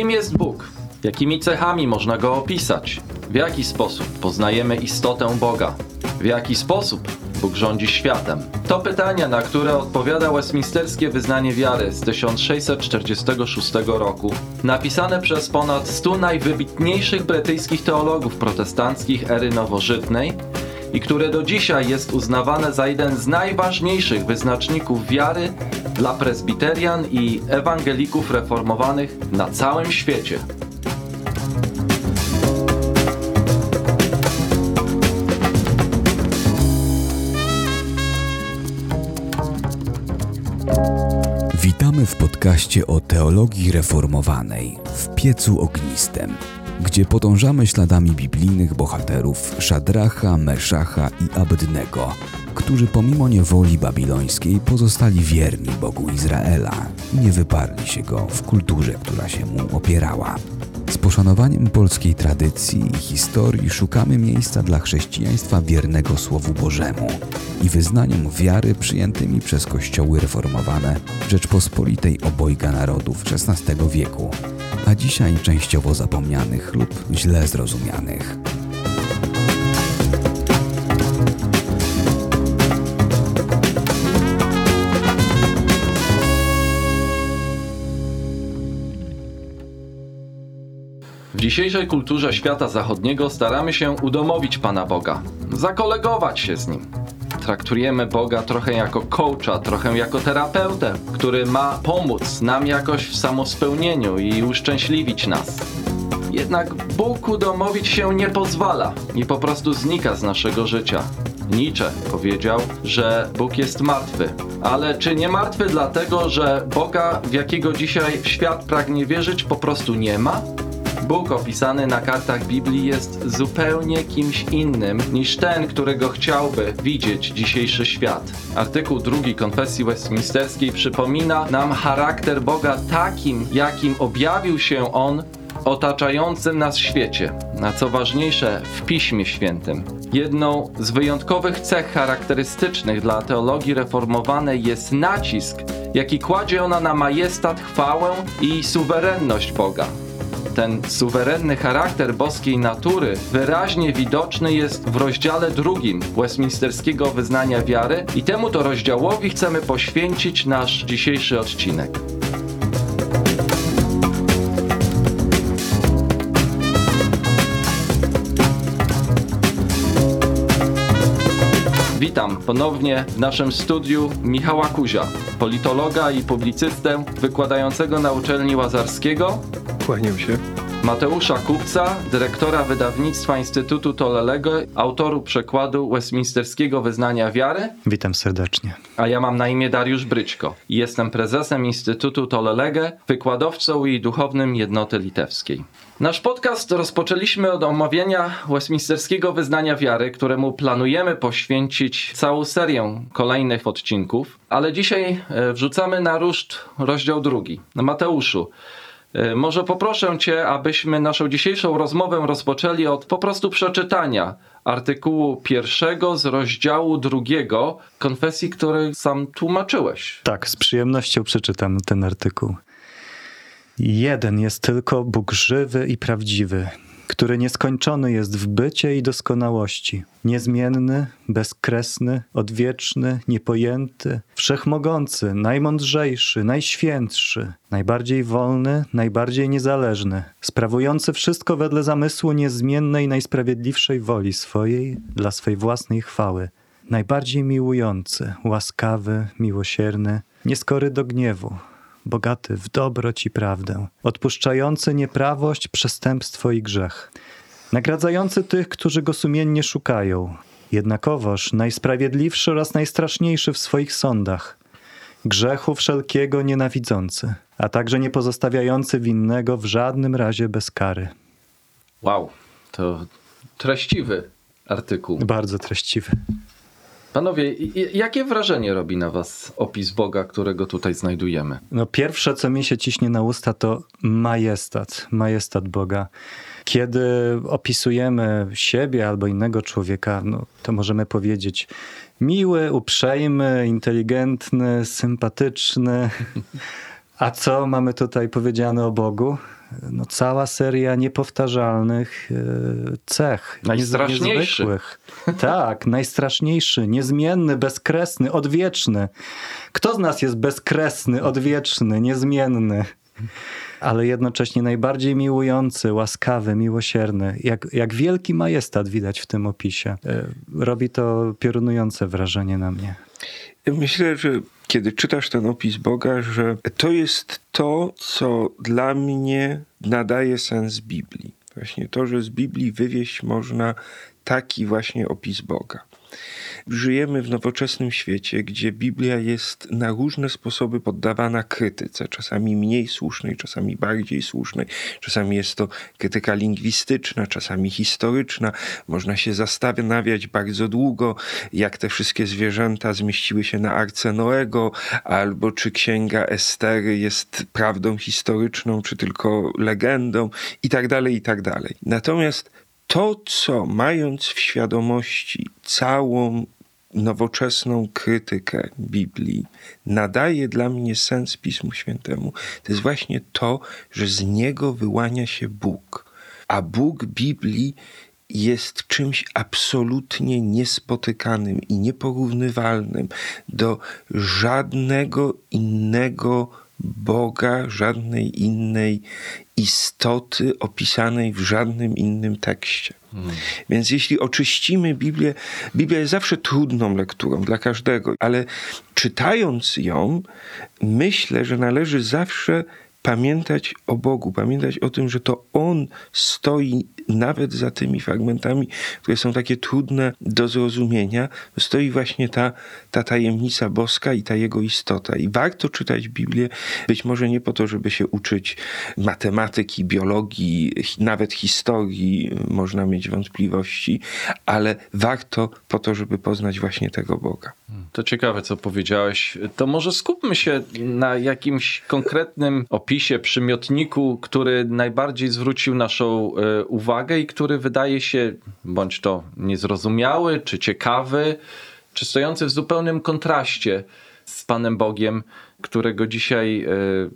Kim jest Bóg? Jakimi cechami można go opisać? W jaki sposób poznajemy istotę Boga? W jaki sposób Bóg rządzi światem? To pytania, na które odpowiada Westminsterskie Wyznanie Wiary z 1646 roku, napisane przez ponad 100 najwybitniejszych brytyjskich teologów protestanckich ery nowożytnej i które do dzisiaj jest uznawane za jeden z najważniejszych wyznaczników wiary dla prezbiterian i ewangelików reformowanych na całym świecie. Witamy w podcaście o teologii reformowanej w piecu ognistym, gdzie podążamy śladami biblijnych bohaterów Szadracha, Meszacha i Abednego, którzy pomimo niewoli babilońskiej pozostali wierni Bogu Izraela i nie wyparli się go w kulturze, która się mu opierała. Z poszanowaniem polskiej tradycji i historii szukamy miejsca dla chrześcijaństwa wiernego Słowu Bożemu i wyznaniom wiary przyjętymi przez kościoły reformowane Rzeczpospolitej obojga narodów XVI wieku, a dzisiaj częściowo zapomnianych lub źle zrozumianych. Dzisiejszej kulturze świata zachodniego staramy się udomowić Pana Boga, zakolegować się z Nim. Traktujemy Boga trochę jako coacha, trochę jako terapeutę, który ma pomóc nam jakoś w samospełnieniu i uszczęśliwić nas. Jednak Bóg udomowić się nie pozwala i po prostu znika z naszego życia. Nietzsche powiedział, że Bóg jest martwy. Ale czy nie martwy dlatego, że Boga, w jakiego dzisiaj świat pragnie wierzyć, po prostu nie ma? Bóg opisany na kartach Biblii jest zupełnie kimś innym niż ten, którego chciałby widzieć dzisiejszy świat. Artykuł drugi Konfesji Westminsterskiej przypomina nam charakter Boga takim, jakim objawił się On otaczającym nas świecie, a co ważniejsze w Piśmie Świętym. Jedną z wyjątkowych cech charakterystycznych dla teologii reformowanej jest nacisk, jaki kładzie ona na majestat, chwałę i suwerenność Boga. Ten suwerenny charakter boskiej natury wyraźnie widoczny jest w rozdziale drugim Westminsterskiego Wyznania Wiary i temu to rozdziałowi chcemy poświęcić nasz dzisiejszy odcinek. Witam ponownie w naszym studiu Michała Kuzia, politologa i publicystę wykładającego na uczelni Łazarskiego Kłaniam się. Mateusza Kupca, dyrektora wydawnictwa Instytutu Tolelego, autoru przekładu Westminsterskiego Wyznania Wiary, Witam serdecznie. a ja mam na imię Dariusz Bryćko i jestem prezesem Instytutu Tolelege, wykładowcą i duchownym jednoty litewskiej. Nasz podcast rozpoczęliśmy od omawiania Westminsterskiego Wyznania Wiary, któremu planujemy poświęcić całą serię kolejnych odcinków, ale dzisiaj e, wrzucamy na ruszt rozdział drugi. Mateuszu, Może poproszę Cię, abyśmy naszą dzisiejszą rozmowę rozpoczęli od po prostu przeczytania artykułu pierwszego z rozdziału drugiego konfesji, który sam tłumaczyłeś. Tak, z przyjemnością przeczytam ten artykuł. Jeden jest tylko Bóg żywy i prawdziwy, który nieskończony jest w bycie i doskonałości, niezmienny, bezkresny, odwieczny, niepojęty, wszechmogący, najmądrzejszy, najświętszy, najbardziej wolny, najbardziej niezależny, sprawujący wszystko wedle zamysłu niezmiennej, najsprawiedliwszej woli swojej dla swej własnej chwały, najbardziej miłujący, łaskawy, miłosierny, nieskory do gniewu, bogaty w dobroć i prawdę, odpuszczający nieprawość, przestępstwo i grzech, nagradzający tych, którzy go sumiennie szukają, jednakowoż najsprawiedliwszy oraz najstraszniejszy w swoich sądach, grzechu wszelkiego nienawidzący, a także nie pozostawiający winnego w żadnym razie bez kary. Wow, to treściwy artykuł. Bardzo treściwy. Panowie, jakie wrażenie robi na Was opis Boga, którego tutaj znajdujemy? No pierwsze, co mi się ciśnie na usta, to majestat, majestat Boga. Kiedy opisujemy siebie albo innego człowieka, no, to możemy powiedzieć miły, uprzejmy, inteligentny, sympatyczny. A co mamy tutaj powiedziane o Bogu? No, cała seria niepowtarzalnych e, cech. Najstraszniejszy. niezwykłych. Tak, najstraszniejszy, niezmienny, bezkresny, odwieczny. Kto z nas jest bezkresny, odwieczny, niezmienny? Ale jednocześnie najbardziej miłujący, łaskawy, miłosierny. Jak, jak wielki majestat widać w tym opisie. E, Robi to piorunujące wrażenie na mnie. Myślę, że kiedy czytasz ten opis Boga, że to jest to, co dla mnie nadaje sens Biblii. Właśnie to, że z Biblii wywieźć można taki właśnie opis Boga. Żyjemy w nowoczesnym świecie, gdzie Biblia jest na różne sposoby poddawana krytyce, czasami mniej słusznej, czasami bardziej słusznej. Czasami jest to krytyka lingwistyczna, czasami historyczna. Można się zastanawiać bardzo długo, jak te wszystkie zwierzęta zmieściły się na Arce Noego, albo czy księga Estery jest prawdą historyczną, czy tylko legendą, i tak dalej, i tak dalej. Natomiast to, co mając w świadomości całą nowoczesną krytykę Biblii, nadaje dla mnie sens Pismu Świętemu, to jest właśnie to, że z niego wyłania się Bóg. A Bóg Biblii jest czymś absolutnie niespotykanym i nieporównywalnym do żadnego innego Boga, żadnej innej istoty opisanej w żadnym innym tekście. Więc jeśli oczyścimy Biblię, Biblia jest zawsze trudną lekturą dla każdego, ale czytając ją, myślę, że należy zawsze pamiętać o Bogu, pamiętać o tym, że to On stoi nawet za tymi fragmentami, które są takie trudne do zrozumienia, stoi właśnie ta, ta tajemnica boska i ta Jego istota. I warto czytać Biblię, być może nie po to, żeby się uczyć matematyki, biologii, nawet historii, można mieć wątpliwości, ale warto po to, żeby poznać właśnie tego Boga. To ciekawe, co powiedziałeś. To może skupmy się na jakimś konkretnym opisie, przymiotniku, który najbardziej zwrócił naszą e, uwagę i który wydaje się bądź to niezrozumiały, czy ciekawy, czy stojący w zupełnym kontraście z Panem Bogiem, którego dzisiaj e,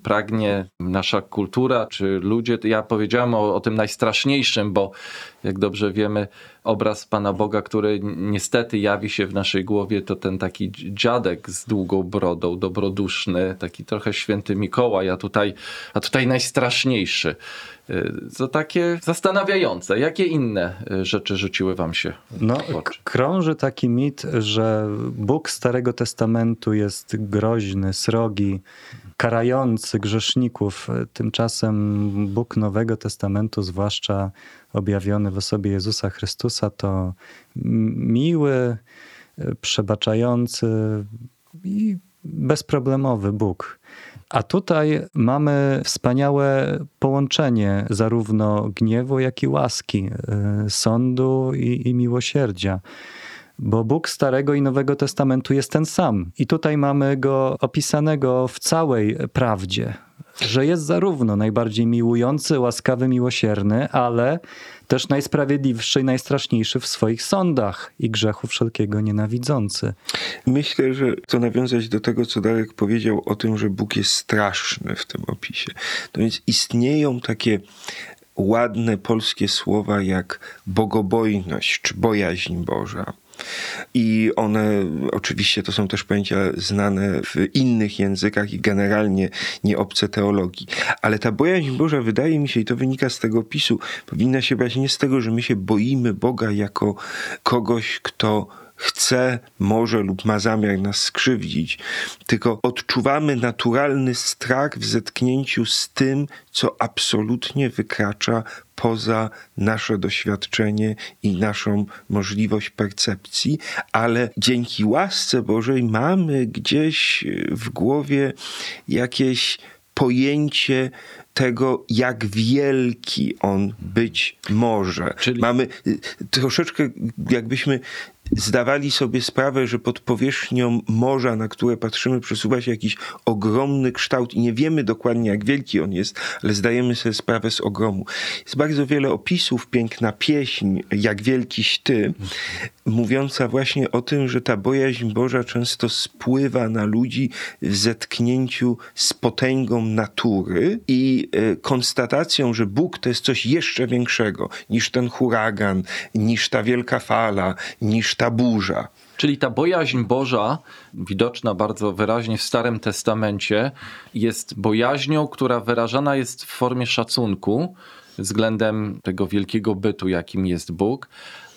pragnie nasza kultura, czy ludzie. Ja powiedziałem o, o tym najstraszniejszym, bo jak dobrze wiemy, obraz Pana Boga, który niestety jawi się w naszej głowie, to ten taki dziadek z długą brodą, dobroduszny, taki trochę święty Mikołaj, a tutaj, a tutaj najstraszniejszy. To takie zastanawiające. Jakie inne e, rzeczy rzuciły wam się No, krąży taki mit, że Bóg Starego Testamentu jest groźny, srogi, karający grzeszników. Tymczasem Bóg Nowego Testamentu, zwłaszcza objawiony w osobie Jezusa Chrystusa, to miły, przebaczający i bezproblemowy Bóg. A tutaj mamy wspaniałe połączenie zarówno gniewu, jak i łaski, y, sądu i, i miłosierdzia. Bo Bóg Starego i Nowego Testamentu jest ten sam. I tutaj mamy go opisanego w całej prawdzie, że jest zarówno najbardziej miłujący, łaskawy, miłosierny, ale też najsprawiedliwszy i najstraszniejszy w swoich sądach i grzechu wszelkiego nienawidzący. Myślę, że to nawiązać do tego, co Darek powiedział o tym, że Bóg jest straszny w tym opisie. To więc istnieją takie ładne polskie słowa jak bogobojność czy bojaźń Boża. I one oczywiście to są też pojęcia znane w innych językach i generalnie nie obce teologii. Ale ta bojaźń Boża wydaje mi się, i to wynika z tego opisu, powinna się brać nie z tego, że my się boimy Boga jako kogoś, kto chce, może lub ma zamiar nas skrzywdzić, tylko odczuwamy naturalny strach w zetknięciu z tym, co absolutnie wykracza poza nasze doświadczenie i naszą możliwość percepcji, ale dzięki łasce Bożej mamy gdzieś w głowie jakieś pojęcie tego, jak wielki on być może. Czyli- Mamy y, troszeczkę, jakbyśmy zdawali sobie sprawę, że pod powierzchnią morza, na które patrzymy, przesuwa się jakiś ogromny kształt i nie wiemy dokładnie, jak wielki on jest, ale zdajemy sobie sprawę z ogromu. Jest bardzo wiele opisów, piękna pieśń, jak wielkiś ty, mówiąca właśnie o tym, że ta bojaźń Boża często spływa na ludzi w zetknięciu z potęgą natury i e, konstatacją, że Bóg to jest coś jeszcze większego niż ten huragan, niż ta wielka fala, niż ta burza. Czyli ta bojaźń Boża, widoczna bardzo wyraźnie w Starym Testamencie, jest bojaźnią, która wyrażana jest w formie szacunku względem tego wielkiego bytu, jakim jest Bóg,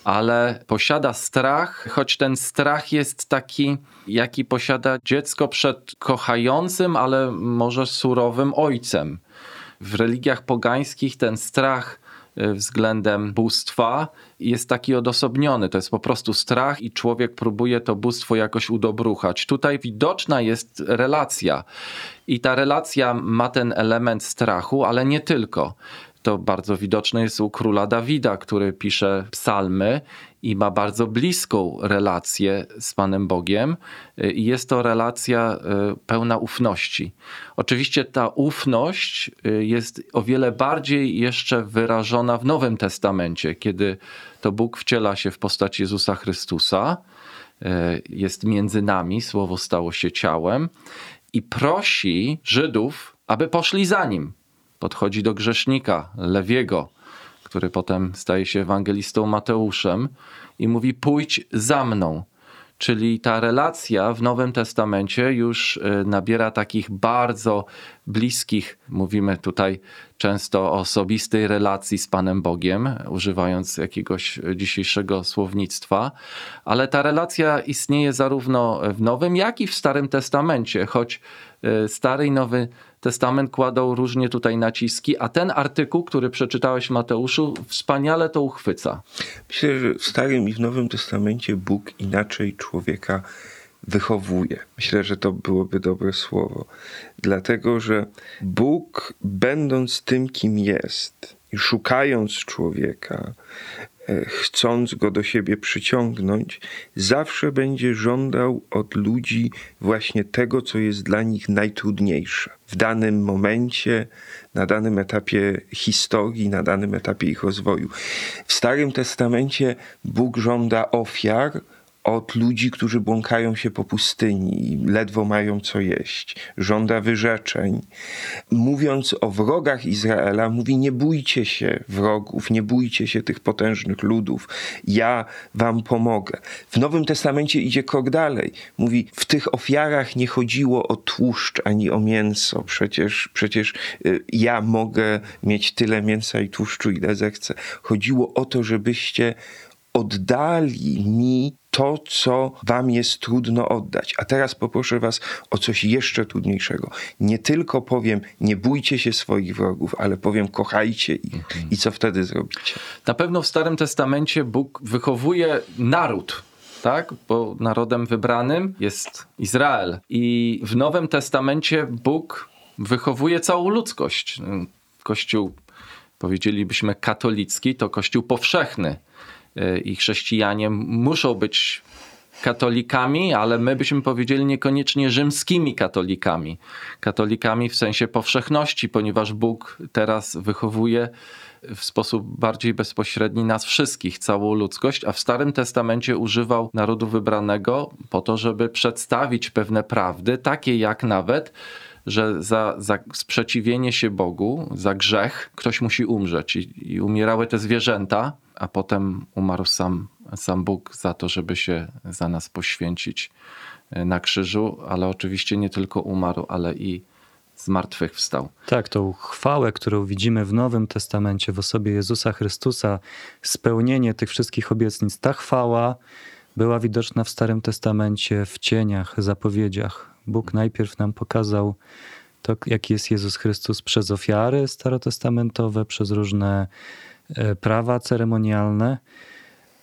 ale posiada strach, choć ten strach jest taki, jaki posiada dziecko przed kochającym, ale może surowym ojcem. W religiach pogańskich ten strach względem bóstwa jest taki odosobniony. To jest po prostu strach i człowiek próbuje to bóstwo jakoś udobruchać. Tutaj widoczna jest relacja i ta relacja ma ten element strachu, ale nie tylko. To bardzo widoczne jest u króla Dawida, który pisze psalmy i ma bardzo bliską relację z Panem Bogiem. I jest to relacja y, pełna ufności. Oczywiście ta ufność y, jest o wiele bardziej jeszcze wyrażona w Nowym Testamencie, kiedy to Bóg wciela się w postać Jezusa Chrystusa, y, jest między nami, słowo stało się ciałem i prosi Żydów, aby poszli za nim podchodzi do grzesznika Lewiego, który potem staje się ewangelistą Mateuszem i mówi: Pójdź za mną. Czyli ta relacja w Nowym Testamencie już y, nabiera takich bardzo bliskich, mówimy tutaj często o osobistej relacji z Panem Bogiem, używając jakiegoś dzisiejszego słownictwa, ale ta relacja istnieje zarówno w Nowym, jak i w Starym Testamencie, choć Stary i Nowy Testament kładą różnie tutaj naciski, a ten artykuł, który przeczytałeś Mateuszu, wspaniale to uchwyca. Myślę, że w Starym i w Nowym Testamencie Bóg inaczej człowieka wychowuje. Myślę, że to byłoby dobre słowo. Dlatego, że Bóg, będąc tym, kim jest i szukając człowieka, e, chcąc go do siebie przyciągnąć, zawsze będzie żądał od ludzi właśnie tego, co jest dla nich najtrudniejsze. W danym momencie, na danym etapie historii, na danym etapie ich rozwoju. W Starym Testamencie Bóg żąda ofiar, od ludzi, którzy błąkają się po pustyni i ledwo mają co jeść. Żąda wyrzeczeń. Mówiąc o wrogach Izraela, mówi: Nie bójcie się wrogów, nie bójcie się tych potężnych ludów. Ja wam pomogę. W Nowym Testamencie idzie krok dalej. Mówi: W tych ofiarach nie chodziło o tłuszcz ani o mięso. Przecież, przecież y, ja mogę mieć tyle mięsa i tłuszczu, ile zechcę. Chodziło o to, żebyście oddali mi to, co wam jest trudno oddać. A teraz poproszę was o coś jeszcze trudniejszego. Nie tylko powiem, nie bójcie się swoich wrogów, ale powiem, kochajcie ich. I co wtedy zrobicie? Na pewno w Starym Testamencie Bóg wychowuje naród. Tak? Bo narodem wybranym jest Izrael. I w Nowym Testamencie Bóg wychowuje całą ludzkość. Kościół, powiedzielibyśmy, katolicki to kościół powszechny i chrześcijanie muszą być katolikami, ale my byśmy powiedzieli niekoniecznie rzymskimi katolikami. Katolikami w sensie powszechności, ponieważ Bóg teraz wychowuje w sposób bardziej bezpośredni nas wszystkich, całą ludzkość, a w Starym Testamencie używał narodu wybranego po to, żeby przedstawić pewne prawdy, takie jak nawet że za, za sprzeciwienie się Bogu, za grzech, ktoś musi umrzeć. I, I, umierały te zwierzęta, a potem umarł sam, sam Bóg za to, żeby się za nas poświęcić e, na krzyżu, ale oczywiście nie tylko umarł, ale i zmartwychwstał. Tak, tą chwałę, którą widzimy w Nowym Testamencie w osobie Jezusa Chrystusa, spełnienie tych wszystkich obietnic, ta chwała była widoczna w Starym Testamencie w cieniach, zapowiedziach. Bóg najpierw nam pokazał to, jaki jest Jezus Chrystus przez ofiary starotestamentowe, przez różne prawa ceremonialne,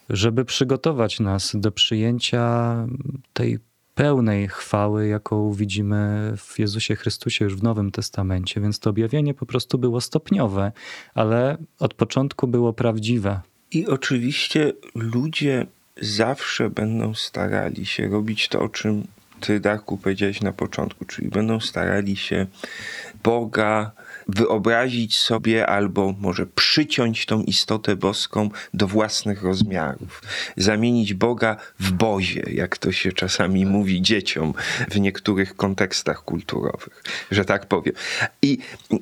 żeby przygotować nas do przyjęcia tej pełnej chwały, jaką widzimy w Jezusie Chrystusie już w Nowym Testamencie. Więc to objawienie po prostu było stopniowe, ale od początku było prawdziwe. I oczywiście ludzie zawsze będą starali się robić to, o czym ty, Darku, powiedziałeś na początku, czyli będą starali się Boga wyobrazić sobie albo może przyciąć tą istotę boską do własnych rozmiarów. Zamienić Boga w bozie, jak to się czasami mówi dzieciom w niektórych kontekstach kulturowych, że tak powiem. I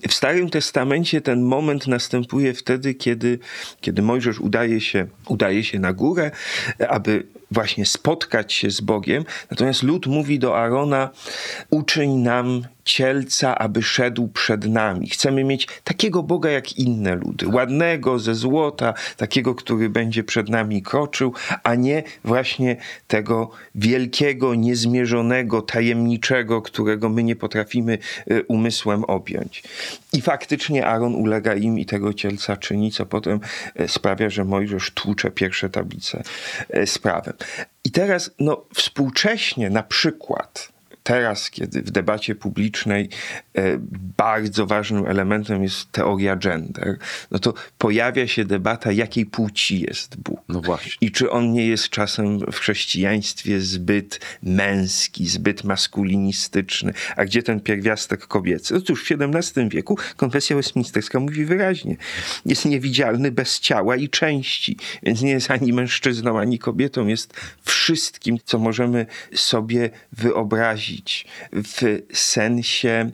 w Starym Testamencie ten moment następuje wtedy, kiedy, kiedy Mojżesz udaje się, udaje się na górę, aby właśnie spotkać się z Bogiem. Natomiast lud mówi do Arona: uczyń nam cielca, aby szedł przed nami. Chcemy mieć takiego Boga jak inne ludy, ładnego, ze złota, takiego, który będzie przed nami kroczył, a nie właśnie tego wielkiego, niezmierzonego, tajemniczego, którego my nie potrafimy y, umysłem objąć. I faktycznie Aaron ulega im i tego cielca czyni, co potem y, sprawia, że Mojżesz tłucze pierwsze tablice y, z prawem. I teraz, no, współcześnie na przykład teraz, kiedy w debacie publicznej e, bardzo ważnym elementem jest teoria gender, no to pojawia się debata, jakiej płci jest Bóg. No właśnie. I czy on nie jest czasem w chrześcijaństwie zbyt męski, zbyt maskulinistyczny, a gdzie ten pierwiastek kobiecy? No cóż, w XVII wieku konfesja westminsterska mówi wyraźnie, jest niewidzialny bez ciała i części, więc nie jest ani mężczyzną, ani kobietą, jest wszystkim, co możemy sobie wyobrazić w sensie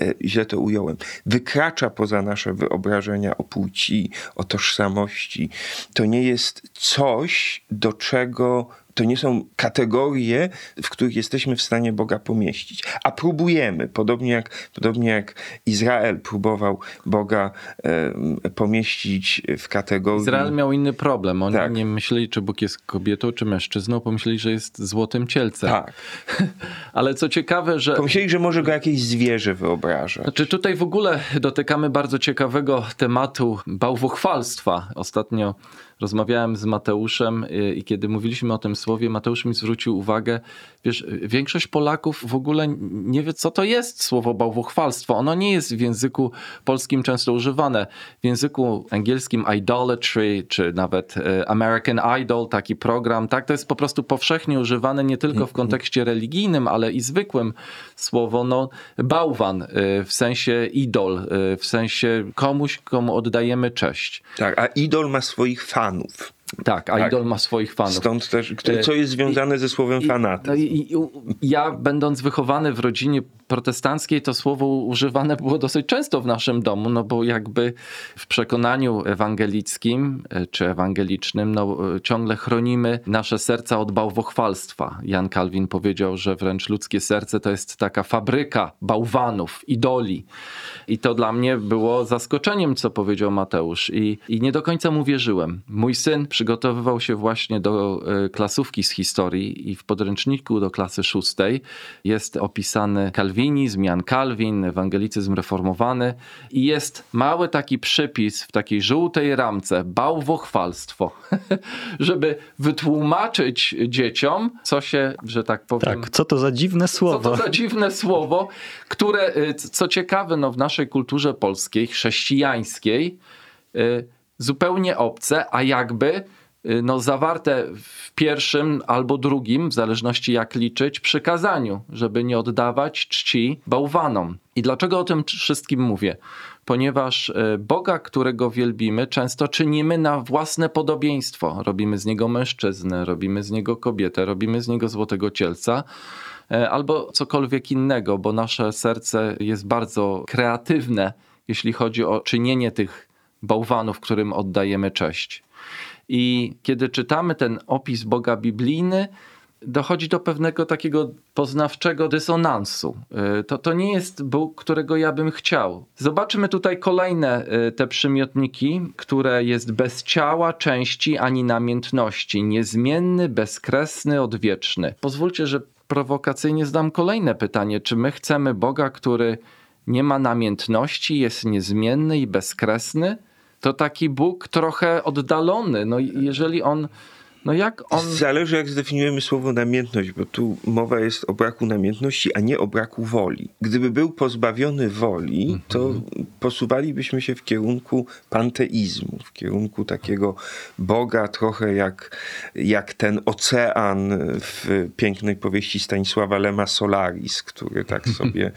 e, źle to ująłem, wykracza poza nasze wyobrażenia o płci, o tożsamości. To nie jest coś, do czego to nie są kategorie, w których jesteśmy w stanie Boga pomieścić. A próbujemy, podobnie jak, podobnie jak Izrael próbował Boga e, pomieścić w kategorii. Izrael miał inny problem. Oni Tak. nie myśleli, czy Bóg jest kobietą, czy mężczyzną. Pomyśleli, że jest złotym cielcem. Tak. Ale co ciekawe, że Pomyśleli, że może go jakieś zwierzę wyobraża. Znaczy tutaj w ogóle dotykamy bardzo ciekawego tematu bałwochwalstwa. Ostatnio rozmawiałem z Mateuszem y, i kiedy mówiliśmy o tym słowie, Mateusz mi zwrócił uwagę, wiesz, większość Polaków w ogóle nie wie, co to jest słowo bałwochwalstwo. Ono nie jest w języku polskim często używane. W języku angielskim idolatry, czy nawet y, American Idol, taki program, tak, to jest po prostu powszechnie używane nie tylko w kontekście religijnym, ale i zwykłym słowo, no, bałwan y, w sensie idol, w sensie komuś, komu oddajemy cześć. Tak, a idol ma swoich fanów. Panów. Tak, a Tak. idol ma swoich fanów. Stąd też, które- co jest związane ze słowem I- fanatyzm. No i, i, ja, będąc wychowany w rodzinie protestanckiej, to słowo używane było dosyć często w naszym domu, no bo jakby w przekonaniu ewangelickim e, czy ewangelicznym, no, e, ciągle chronimy nasze serca od bałwochwalstwa. Jan Kalwin powiedział, że wręcz ludzkie serce to jest taka fabryka bałwanów, idoli. I to dla mnie było zaskoczeniem, co powiedział Mateusz. I, I nie do końca mu wierzyłem. Mój syn przygotowywał się właśnie do e, klasówki z historii i w podręczniku do klasy szóstej jest opisany kalwinizm, Jan Kalwin, ewangelicyzm reformowany i jest mały taki przypis w takiej żółtej ramce, bałwochwalstwo, żeby wytłumaczyć dzieciom, co się, że tak powiem... Tak, co to za dziwne Co słowo. to za dziwne słowo, które, c- co ciekawe, no w naszej kulturze polskiej, chrześcijańskiej, y, zupełnie obce, a jakby y, no, zawarte w pierwszym albo drugim, w zależności jak liczyć, przykazaniu, żeby nie oddawać czci bałwanom. I dlaczego o tym wszystkim mówię? Ponieważ y, Boga, którego wielbimy, często czynimy na własne podobieństwo. Robimy z niego mężczyznę, robimy z niego kobietę, robimy z niego złotego cielca e, albo cokolwiek innego, bo nasze serce jest bardzo kreatywne, jeśli chodzi o czynienie tych bałwanów, którym oddajemy cześć. I kiedy czytamy ten opis Boga biblijny, dochodzi do pewnego takiego poznawczego dysonansu. Y, To, to nie jest Bóg, którego ja bym chciał. Zobaczmy tutaj kolejne y, te przymiotniki, które jest bez ciała, części ani namiętności, niezmienny, bezkresny, odwieczny. Pozwólcie, że prowokacyjnie zdam kolejne pytanie. Czy my chcemy Boga, który nie ma namiętności, jest niezmienny i bezkresny? To taki Bóg trochę oddalony. No jeżeli on No jak on... Zależy, jak zdefiniujemy słowo namiętność, bo tu mowa jest o braku namiętności, a nie o braku woli. Gdyby był pozbawiony woli, to posuwalibyśmy się w kierunku panteizmu, w kierunku takiego Boga, trochę jak, jak ten ocean w pięknej powieści Stanisława Lema Solaris, który tak sobie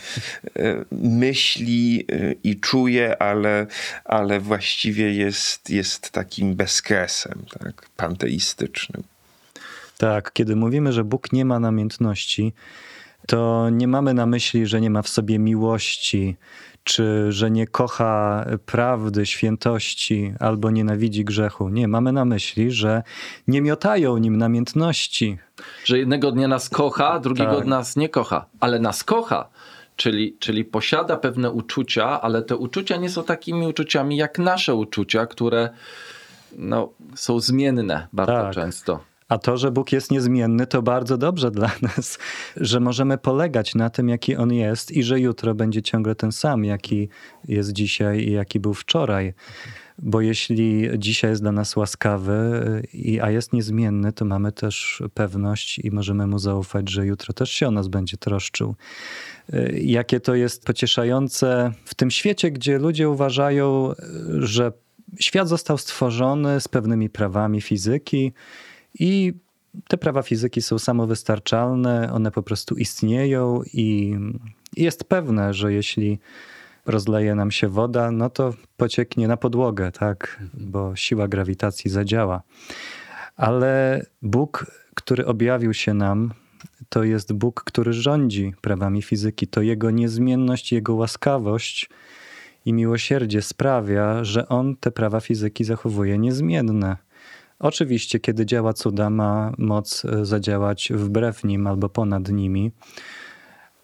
e, myśli e, i czuje, ale, ale właściwie jest, jest takim bezkresem, tak, panteistycznym. Tak, kiedy mówimy, że Bóg nie ma namiętności, to nie mamy na myśli, że nie ma w sobie miłości, czy że nie kocha prawdy, świętości albo nienawidzi grzechu. Nie, mamy na myśli, że nie miotają nim namiętności. że jednego dnia nas kocha, drugiego Tak. nas nie kocha, ale nas kocha. Czyli, czyli posiada pewne uczucia, ale te uczucia nie są takimi uczuciami jak nasze uczucia, które no, są zmienne bardzo Tak. często. A to, że Bóg jest niezmienny, to bardzo dobrze dla nas, że możemy polegać na tym, jaki On jest i że jutro będzie ciągle ten sam, jaki jest dzisiaj i jaki był wczoraj. Bo jeśli dzisiaj jest dla nas łaskawy, a jest niezmienny, to mamy też pewność i możemy Mu zaufać, że jutro też się o nas będzie troszczył. Y, Jakie to jest pocieszające w tym świecie, gdzie ludzie uważają, że świat został stworzony z pewnymi prawami fizyki i te prawa fizyki są samowystarczalne, one po prostu istnieją i jest pewne, że jeśli rozleje nam się woda, no to pocieknie na podłogę, tak, bo siła grawitacji zadziała. Ale Bóg, który objawił się nam, to jest Bóg, który rządzi prawami fizyki. To Jego niezmienność, Jego łaskawość i miłosierdzie sprawia, że On te prawa fizyki zachowuje niezmienne. Oczywiście, kiedy działa cuda, ma moc e, zadziałać wbrew nim albo ponad nimi,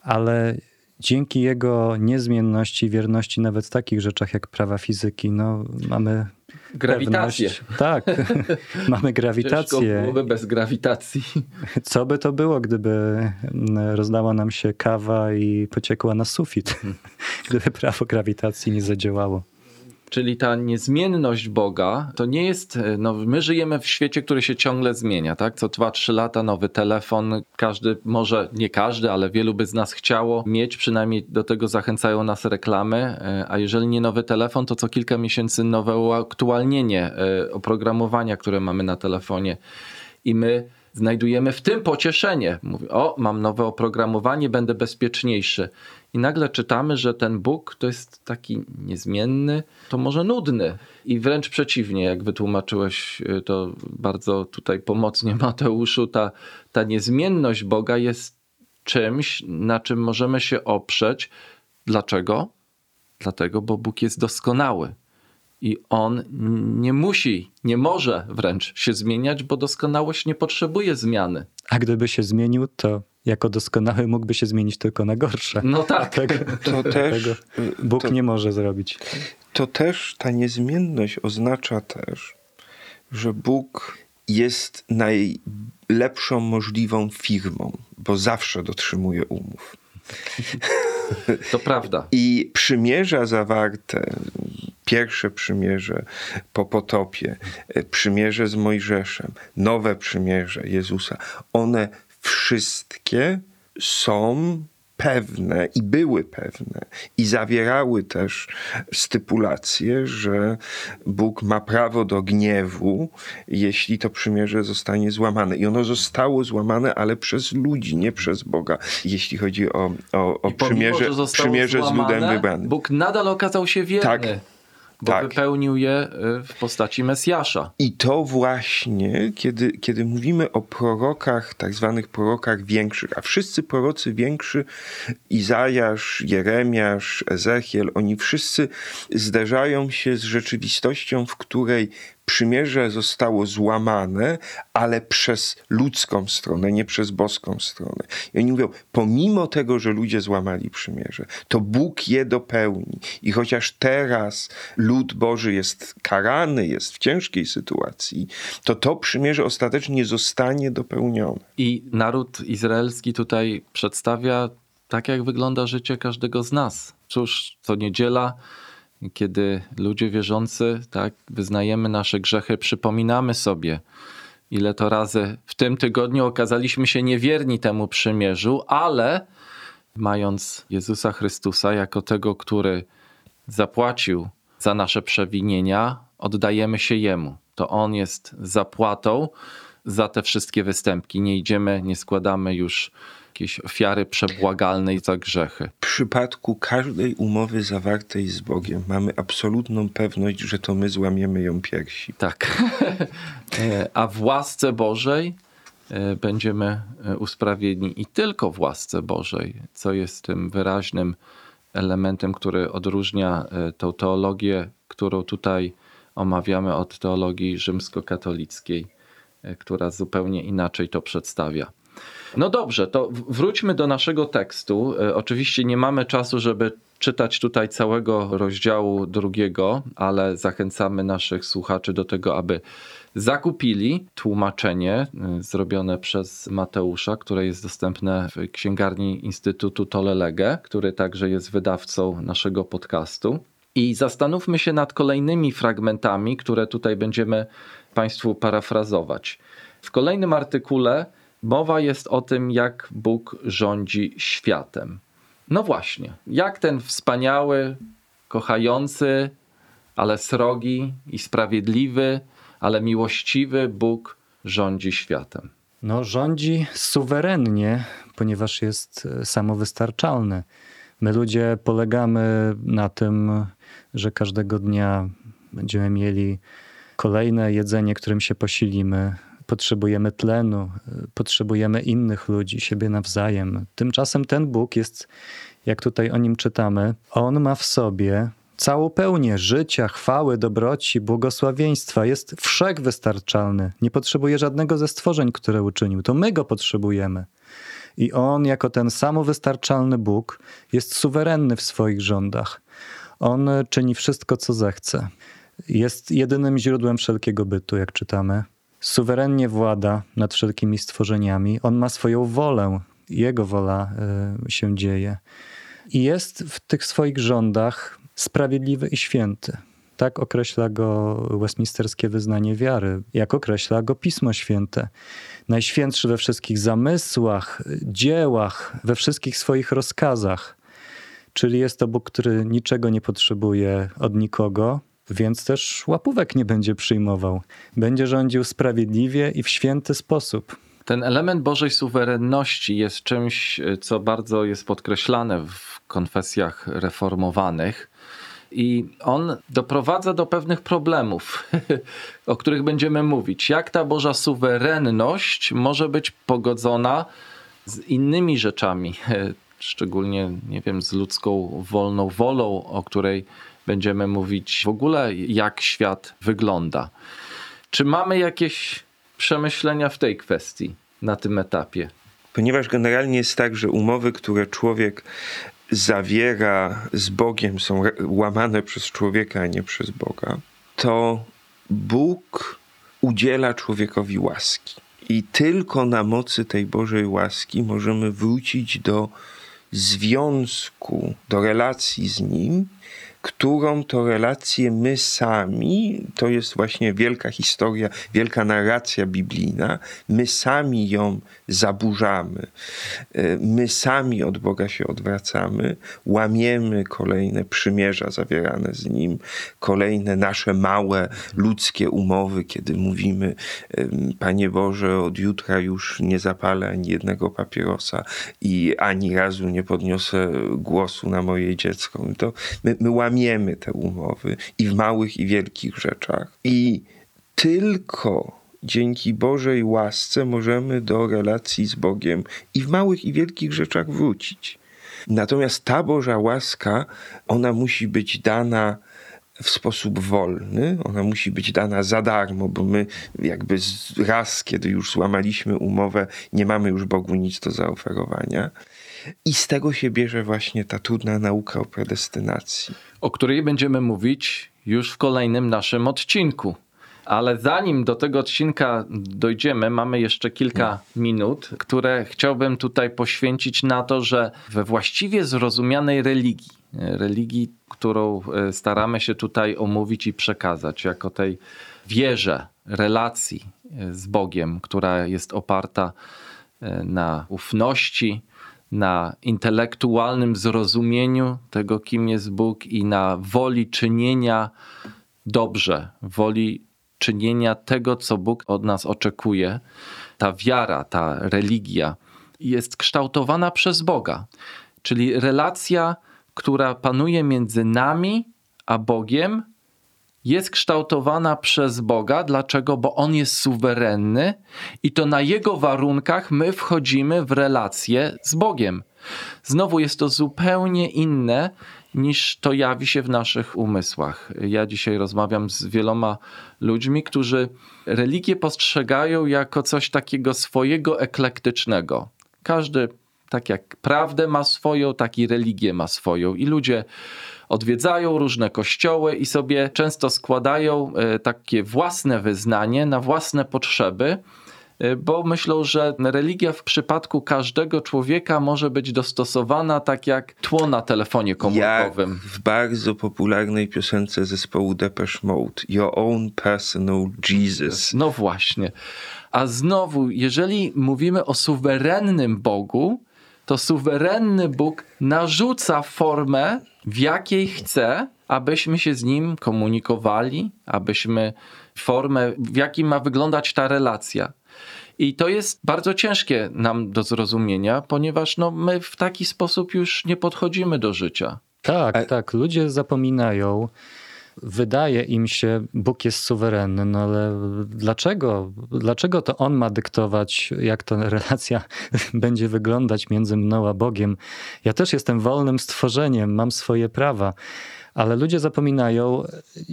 ale dzięki jego niezmienności, wierności, nawet w takich rzeczach jak prawa fizyki, no, mamy Grawitację. pewność- Tak, mamy Ciężko grawitację. byłoby bez grawitacji. Co by to było, gdyby rozlała nam się kawa i pociekła na sufit, gdyby prawo grawitacji nie zadziałało? Czyli ta niezmienność Boga to nie jest. No, my żyjemy w świecie, który się ciągle zmienia, tak? Co 2-3 lata nowy telefon. Każdy, może nie każdy, ale wielu by z nas chciało mieć, przynajmniej do tego zachęcają nas reklamy. E, A jeżeli nie nowy telefon, to co kilka miesięcy nowe uaktualnienie e, oprogramowania, które mamy na telefonie. I my znajdujemy w tym pocieszenie. Mówię, o, mam nowe oprogramowanie, będę bezpieczniejszy. I nagle czytamy, że ten Bóg to jest taki niezmienny, to może nudny. I wręcz przeciwnie, jak wytłumaczyłeś y, to bardzo tutaj pomocnie Mateuszu, ta, ta niezmienność Boga jest czymś, na czym możemy się oprzeć. Dlaczego? Dlatego, bo Bóg jest doskonały. I on nie musi, nie może wręcz się zmieniać, bo doskonałość nie potrzebuje zmiany. A gdyby się zmienił, to jako doskonały mógłby się zmienić tylko na gorsze. No tak. Tego, To też, tego Bóg to, nie może zrobić. to też ta niezmienność oznacza też, że Bóg jest najlepszą możliwą firmą, bo zawsze dotrzymuje umów. To prawda. I przymierza zawarte, pierwsze przymierze po potopie, e, przymierze z Mojżeszem, nowe przymierze Jezusa, one wszystkie są pewne i były pewne i zawierały też stypulację, że Bóg ma prawo do gniewu, jeśli to przymierze zostanie złamane. I ono zostało złamane, ale przez ludzi, nie przez Boga, jeśli chodzi o, o, o I pomimo, przymierze, przymierze z ludem złamane, wybranym. Bóg nadal okazał się wierny, Tak. Bo Tak. wypełnił je y, w postaci Mesjasza. I to właśnie, kiedy, kiedy mówimy o prorokach, tak zwanych prorokach większych, a wszyscy prorocy większy, Izajasz, Jeremiasz, Ezechiel, oni wszyscy zderzają się z rzeczywistością, w której przymierze zostało złamane, ale przez ludzką stronę, nie przez boską stronę. I oni mówią, pomimo tego, że ludzie złamali przymierze, to Bóg je dopełni. I chociaż teraz lud Boży jest karany, jest w ciężkiej sytuacji, to to przymierze ostatecznie zostanie dopełnione. I naród izraelski tutaj przedstawia tak, jak wygląda życie każdego z nas. Cóż, co niedziela, kiedy ludzie wierzący, tak, wyznajemy nasze grzechy, przypominamy sobie ile to razy w tym tygodniu okazaliśmy się niewierni temu przymierzu, ale mając Jezusa Chrystusa jako tego, który zapłacił za nasze przewinienia, oddajemy się Jemu. To On jest zapłatą za te wszystkie występki. Nie idziemy, nie składamy już jakiejś ofiary przebłagalnej za grzechy. W przypadku każdej umowy zawartej z Bogiem mamy absolutną pewność, że to my złamiemy ją piersi. Tak. E, A w łasce Bożej e, będziemy e, usprawiedliwi i tylko w łasce Bożej, co jest tym wyraźnym elementem, który odróżnia tą teologię, którą tutaj omawiamy od teologii rzymskokatolickiej, która zupełnie inaczej to przedstawia. No dobrze, to wróćmy do naszego tekstu. E, Oczywiście nie mamy czasu, żeby czytać tutaj całego rozdziału drugiego, ale zachęcamy naszych słuchaczy do tego, aby zakupili tłumaczenie y, zrobione przez Mateusza, które jest dostępne w księgarni Instytutu Tolelege, który także jest wydawcą naszego podcastu. I zastanówmy się nad kolejnymi fragmentami, które tutaj będziemy Państwu parafrazować. W kolejnym artykule mowa jest o tym, jak Bóg rządzi światem. No właśnie, jak ten wspaniały, kochający, ale srogi i sprawiedliwy, ale miłościwy Bóg rządzi światem. No, rządzi suwerennie, ponieważ jest e, samowystarczalny. My ludzie polegamy na tym, że każdego dnia będziemy mieli kolejne jedzenie, którym się posilimy. Potrzebujemy tlenu, potrzebujemy innych ludzi, siebie nawzajem. Tymczasem ten Bóg jest, jak tutaj o nim czytamy, on ma w sobie całą pełnię życia, chwały, dobroci, błogosławieństwa. Jest wszechwystarczalny. Nie potrzebuje żadnego ze stworzeń, które uczynił. To my go potrzebujemy. I on, jako ten samowystarczalny Bóg, jest suwerenny w swoich rządach. On czyni wszystko, co zechce. Jest jedynym źródłem wszelkiego bytu, jak czytamy. Suwerennie włada nad wszelkimi stworzeniami. On ma swoją wolę. Jego wola y, się dzieje. I jest w tych swoich rządach sprawiedliwy i święty. Tak określa go westminsterskie wyznanie wiary, jak określa go Pismo Święte. Najświętszy we wszystkich zamysłach, dziełach, we wszystkich swoich rozkazach. Czyli jest to Bóg, który niczego nie potrzebuje od nikogo, więc też łapówek nie będzie przyjmował. Będzie rządził sprawiedliwie i w święty sposób. Ten element Bożej suwerenności jest czymś, co bardzo jest podkreślane w konfesjach reformowanych. I on doprowadza do pewnych problemów, o których będziemy mówić. Jak ta Boża suwerenność może być pogodzona z innymi rzeczami, szczególnie, nie wiem, z ludzką wolną wolą, o której będziemy mówić w ogóle, jak świat wygląda. Czy mamy jakieś przemyślenia w tej kwestii na tym etapie? Ponieważ generalnie jest tak, że umowy, które człowiek zawiera z Bogiem, są łamane przez człowieka, a nie przez Boga, to Bóg udziela człowiekowi łaski. I tylko na mocy tej Bożej łaski możemy wrócić do związku, do relacji z Nim, którą to relację my sami, to jest właśnie wielka historia, wielka narracja biblijna, my sami ją zaburzamy, E, my sami od Boga się odwracamy, łamiemy kolejne przymierza zawierane z Nim, kolejne nasze małe ludzkie umowy, kiedy mówimy, Panie Boże, od jutra już nie zapalę ani jednego papierosa i ani razu nie podniosę głosu na moje dziecko. To my, my łamiemy te umowy i w małych i wielkich rzeczach. I tylko dzięki Bożej łasce możemy do relacji z Bogiem i w małych i wielkich rzeczach wrócić. Natomiast ta Boża łaska, ona musi być dana w sposób wolny, ona musi być dana za darmo, bo my jakby raz, kiedy już złamaliśmy umowę, nie mamy już Bogu nic do zaoferowania. I z tego się bierze właśnie ta trudna nauka o predestynacji. o której będziemy mówić już w kolejnym naszym odcinku. Ale zanim do tego odcinka dojdziemy, mamy jeszcze kilka minut, które chciałbym tutaj poświęcić na to, że we właściwie zrozumianej religii, religii, którą e, staramy się tutaj omówić i przekazać, jako tej wierze relacji e, z Bogiem, która jest oparta e, na ufności, na intelektualnym zrozumieniu tego, kim jest Bóg i na woli czynienia dobrze, woli czynienia tego, co Bóg od nas oczekuje. Ta wiara, ta religia jest kształtowana przez Boga, czyli relacja, która panuje między nami a Bogiem, jest kształtowana przez Boga. Dlaczego? Bo On jest suwerenny i to na Jego warunkach my wchodzimy w relację z Bogiem. Znowu jest to zupełnie inne niż to jawi się w naszych umysłach. Ja dzisiaj rozmawiam z wieloma ludźmi, którzy religię postrzegają jako coś takiego swojego eklektycznego. Każdy, tak jak prawdę ma swoją, tak i religię ma swoją. I ludzie odwiedzają różne kościoły i sobie często składają e, takie własne wyznanie na własne potrzeby, e, bo myślą, że religia w przypadku każdego człowieka może być dostosowana tak jak tło na telefonie Jak komórkowym. w bardzo popularnej piosence zespołu Depeche Mode, Your Own Personal Jesus. No właśnie. A znowu, jeżeli mówimy o suwerennym Bogu, to suwerenny Bóg narzuca formę, w jakiej chce, abyśmy się z Nim komunikowali, abyśmy formę, w jakiej ma wyglądać ta relacja. I to jest bardzo ciężkie nam do zrozumienia, ponieważ no, my w taki sposób już nie podchodzimy do życia. Tak, A- tak. Ludzie zapominają. Wydaje im się, Bóg jest suwerenny, no ale dlaczego? Dlaczego to On ma dyktować, jak ta relacja będzie wyglądać między mną a Bogiem? Ja też jestem wolnym stworzeniem, mam swoje prawa, ale ludzie zapominają,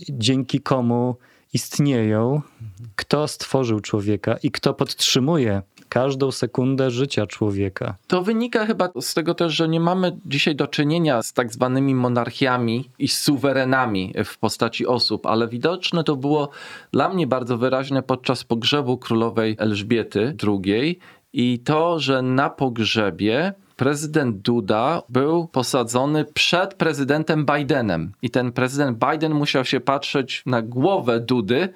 dzięki komu istnieją, kto stworzył człowieka i kto podtrzymuje każdą sekundę życia człowieka. To wynika chyba z tego też, że nie mamy dzisiaj do czynienia z tak zwanymi monarchiami i suwerenami w postaci osób, ale widoczne to było dla mnie bardzo wyraźne podczas pogrzebu królowej Elżbiety II i to, że na pogrzebie prezydent Duda był posadzony przed prezydentem Bidenem i ten prezydent Biden musiał się patrzeć na głowę Dudy,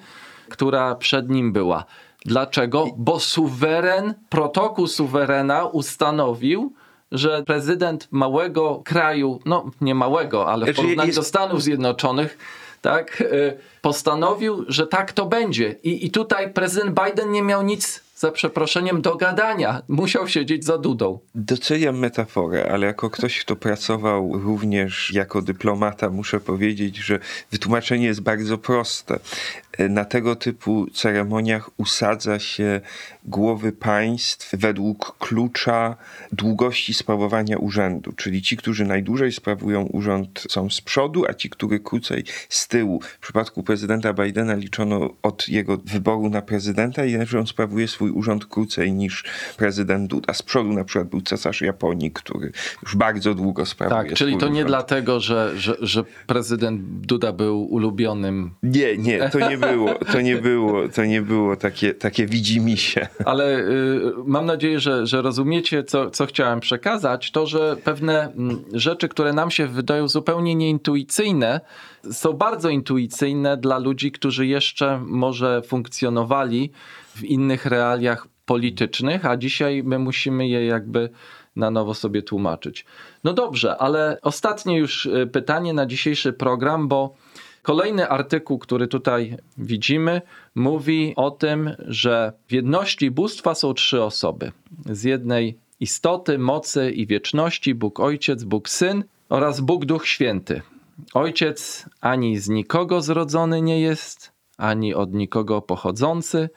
która przed nim była. Dlaczego? Bo suweren, protokół suwerena ustanowił, że prezydent małego kraju, no nie małego, ale w Znaczy, porównaniu do Stanów Zjednoczonych, tak, y, postanowił, że tak to będzie. I, I tutaj prezydent Biden nie miał nic, za przeproszeniem, do gadania. Musiał siedzieć za Dudą. Doceniam metaforę, ale jako ktoś, kto pracował również jako dyplomata, muszę powiedzieć, że wytłumaczenie jest bardzo proste. Na tego typu ceremoniach usadza się głowy państw według klucza długości sprawowania urzędu, czyli ci, którzy najdłużej sprawują urząd są z przodu, a ci, którzy krócej z tyłu. W przypadku prezydenta Bidena liczono od jego wyboru na prezydenta i że on sprawuje swój urząd krócej niż prezydent Duda. Z przodu na przykład był cesarz Japonii, który już bardzo długo sprawuje Tak, czyli to nie urząd. dlatego, że, że, że prezydent Duda był ulubionym Nie, nie, to nie było, to nie było, to nie było takie, takie widzimisię. Ale y, mam nadzieję, że, że rozumiecie, co, co chciałem przekazać. To, że pewne mm, rzeczy, które nam się wydają zupełnie nieintuicyjne, są bardzo intuicyjne dla ludzi, którzy jeszcze może funkcjonowali w innych realiach politycznych, a dzisiaj my musimy je jakby na nowo sobie tłumaczyć. No dobrze, ale ostatnie już y, pytanie na dzisiejszy program, bo Kolejny artykuł, który tutaj widzimy, mówi o tym, że w jedności bóstwa są trzy osoby. Z jednej istoty, mocy i wieczności Bóg Ojciec, Bóg Syn oraz Bóg Duch Święty. Ojciec ani z nikogo zrodzony nie jest, ani od nikogo pochodzący.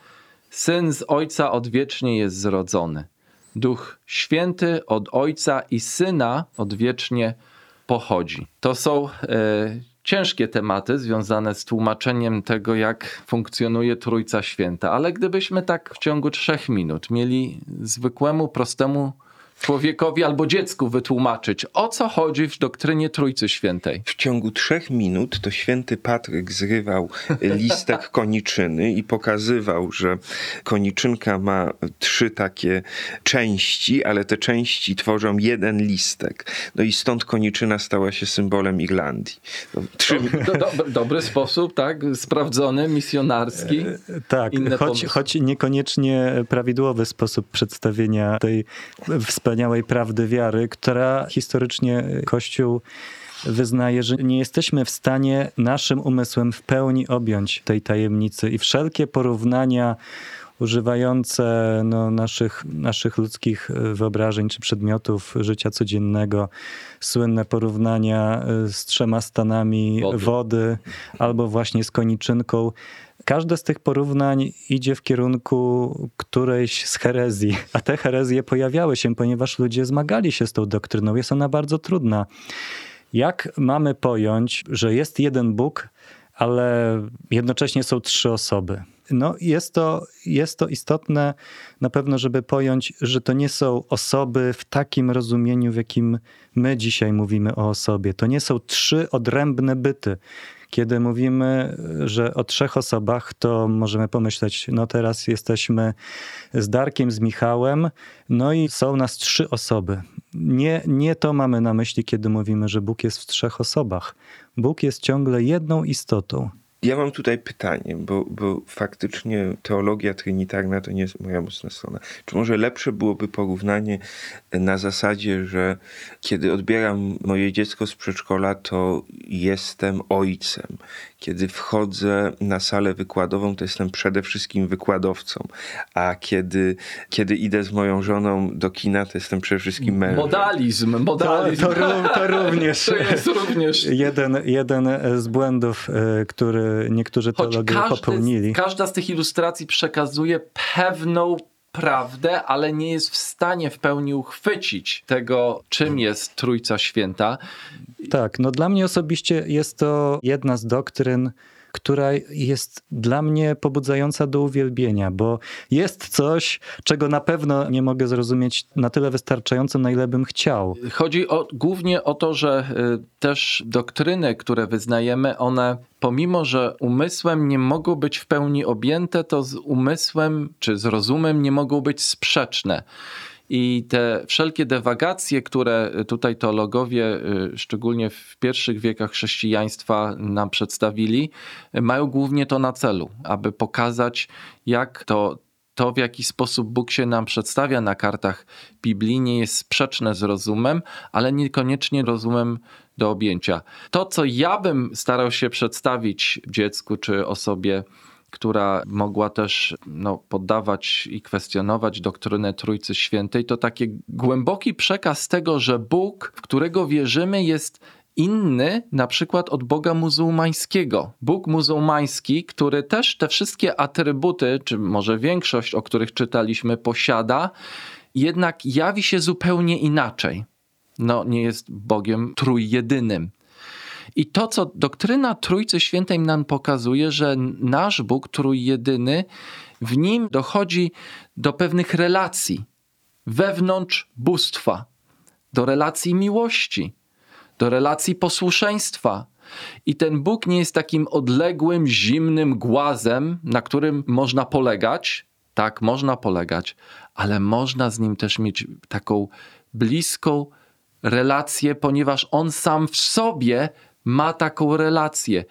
Syn z Ojca odwiecznie jest zrodzony. Duch Święty od Ojca i Syna odwiecznie pochodzi. To są e, ciężkie tematy związane z tłumaczeniem tego, jak funkcjonuje Trójca Święta, ale gdybyśmy tak w ciągu trzech minut mieli zwykłemu, prostemu człowiekowi albo dziecku wytłumaczyć, o co chodzi w doktrynie Trójcy Świętej. W ciągu trzech minut to święty Patryk zrywał listek koniczyny i pokazywał, że koniczynka ma trzy takie części, ale te części tworzą jeden listek. No i stąd koniczyna stała się symbolem Irlandii. No, trzy, Do, do, dobry sposób, tak? Sprawdzony, misjonarski. Tak, Inne choć, choć niekoniecznie prawidłowy sposób przedstawienia tej wspaniałej prawdy wiary, która historycznie Kościół wyznaje, że nie jesteśmy w stanie naszym umysłem w pełni objąć tej tajemnicy i wszelkie porównania używające no, naszych, naszych ludzkich e, wyobrażeń czy przedmiotów życia codziennego, słynne porównania e, z trzema stanami Wody. wody albo właśnie z koniczynką. Każde z tych porównań idzie w kierunku którejś z herezji, a te herezje pojawiały się, ponieważ ludzie zmagali się z tą doktryną. Jest ona bardzo trudna. Jak mamy pojąć, że jest jeden Bóg, ale jednocześnie są trzy osoby? No, jest to, jest to istotne na pewno, żeby pojąć, że to nie są osoby w takim rozumieniu, w jakim my dzisiaj mówimy o osobie. To nie są trzy odrębne byty. Kiedy mówimy, że o trzech osobach, to możemy pomyśleć, no teraz jesteśmy z Darkiem, z Michałem, no i są nas trzy osoby. Nie, nie to mamy na myśli, kiedy mówimy, że Bóg jest w trzech osobach. Bóg jest ciągle jedną istotą. Ja mam tutaj pytanie, bo, bo faktycznie teologia trinitarna to nie jest moja mocna strona. Czy może lepsze byłoby porównanie na zasadzie, że kiedy odbieram moje dziecko z przedszkola, to jestem ojcem. Kiedy wchodzę na salę wykładową, to jestem przede wszystkim wykładowcą. A kiedy, kiedy idę z moją żoną do kina, to jestem przede wszystkim mężem. Modalizm, To, modalizm. to, ró- to również. To jest również. Jeden, jeden z błędów, e, który niektórzy Choć teologowie każdy, popełnili. każda z tych ilustracji przekazuje pewną prawdę, ale nie jest w stanie w pełni uchwycić tego, czym jest Trójca Święta. Tak, no dla mnie osobiście jest to jedna z doktryn, która jest dla mnie pobudzająca do uwielbienia, bo jest coś, czego na pewno nie mogę zrozumieć na tyle wystarczająco, na ile bym chciał. Chodzi o, głównie o to, że y, też doktryny, które wyznajemy, one pomimo, że umysłem nie mogą być w pełni objęte, to z umysłem czy z rozumem nie mogą być sprzeczne. I te wszelkie dewagacje, które tutaj teologowie, y, szczególnie w pierwszych wiekach chrześcijaństwa, nam przedstawili, y, mają głównie to na celu, aby pokazać, jak to to, w jaki sposób Bóg się nam przedstawia na kartach Biblii, nie jest sprzeczne z rozumem, ale niekoniecznie rozumem do objęcia. To, co ja bym starał się przedstawić dziecku czy osobie, która mogła też no, poddawać i kwestionować doktrynę Trójcy Świętej, to taki głęboki przekaz tego, że Bóg, w którego wierzymy, jest inny na przykład od Boga muzułmańskiego. Bóg muzułmański, który też te wszystkie atrybuty, czy może większość, o których czytaliśmy, posiada, jednak jawi się zupełnie inaczej. No, nie jest Bogiem trójjedynym. I to, co doktryna Trójcy Świętej nam pokazuje, że nasz Bóg trójjedyny, w nim dochodzi do pewnych relacji wewnątrz bóstwa, do relacji miłości, do relacji posłuszeństwa. I ten Bóg nie jest takim odległym, zimnym głazem, na którym można polegać. Tak, można polegać, ale można z nim też mieć taką bliską relację, ponieważ on sam w sobie ma taką relację.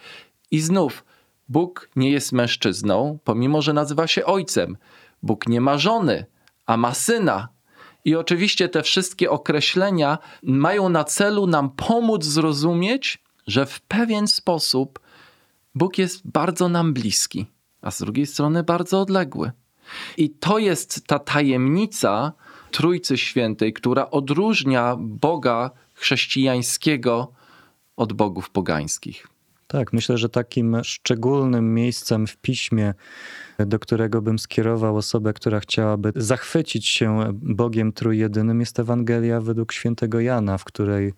I znów, Bóg nie jest mężczyzną, pomimo że nazywa się ojcem. Bóg nie ma żony, a ma syna. I oczywiście te wszystkie określenia mają na celu nam pomóc zrozumieć, że w pewien sposób Bóg jest bardzo nam bliski, a z drugiej strony bardzo odległy. I to jest ta tajemnica Trójcy Świętej, która odróżnia Boga chrześcijańskiego od bogów pogańskich. Tak, myślę, że takim szczególnym miejscem w piśmie, do którego bym skierował osobę, która chciałaby zachwycić się Bogiem Trójjedynym, jest Ewangelia według świętego Jana, w której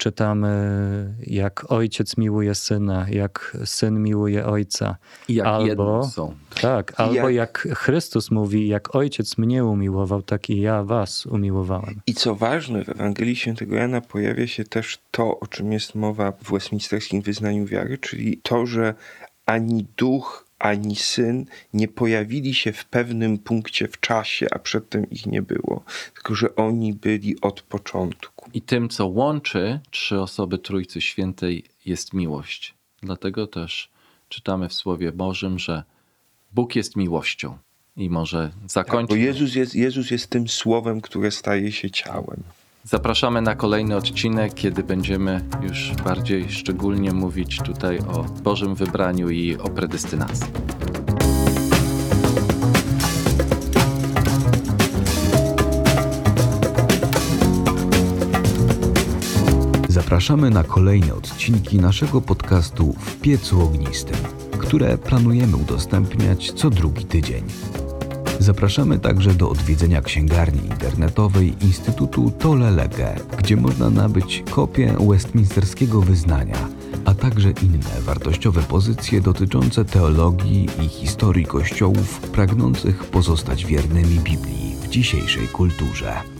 czytamy, jak ojciec miłuje syna, jak syn miłuje ojca. I jak Albo- są. Tak, albo jak- jak Chrystus mówi, jak ojciec mnie umiłował, tak i ja was umiłowałem. I co ważne, w Ewangelii Świętego Jana pojawia się też to, o czym jest mowa w Westminsterskim Wyznaniu Wiary, czyli to, że ani duch, ani syn nie pojawili się w pewnym punkcie w czasie, a przedtem ich nie było, tylko że oni byli od początku. I tym, co łączy trzy osoby Trójcy Świętej, jest miłość. Dlatego też czytamy w Słowie Bożym, że Bóg jest miłością. I może Tak, bo zakończyć. Jezus jest, Jezus jest tym słowem, które staje się ciałem. Zapraszamy na kolejny odcinek, kiedy będziemy już bardziej szczególnie mówić tutaj o Bożym wybraniu i o predestynacji. Zapraszamy na kolejne odcinki naszego podcastu W piecu ognistym, które planujemy udostępniać co drugi tydzień. Zapraszamy także do odwiedzenia księgarni internetowej Instytutu Tole Lege, gdzie można nabyć kopię westminsterskiego wyznania, a także inne wartościowe pozycje dotyczące teologii i historii kościołów pragnących pozostać wiernymi Biblii w dzisiejszej kulturze.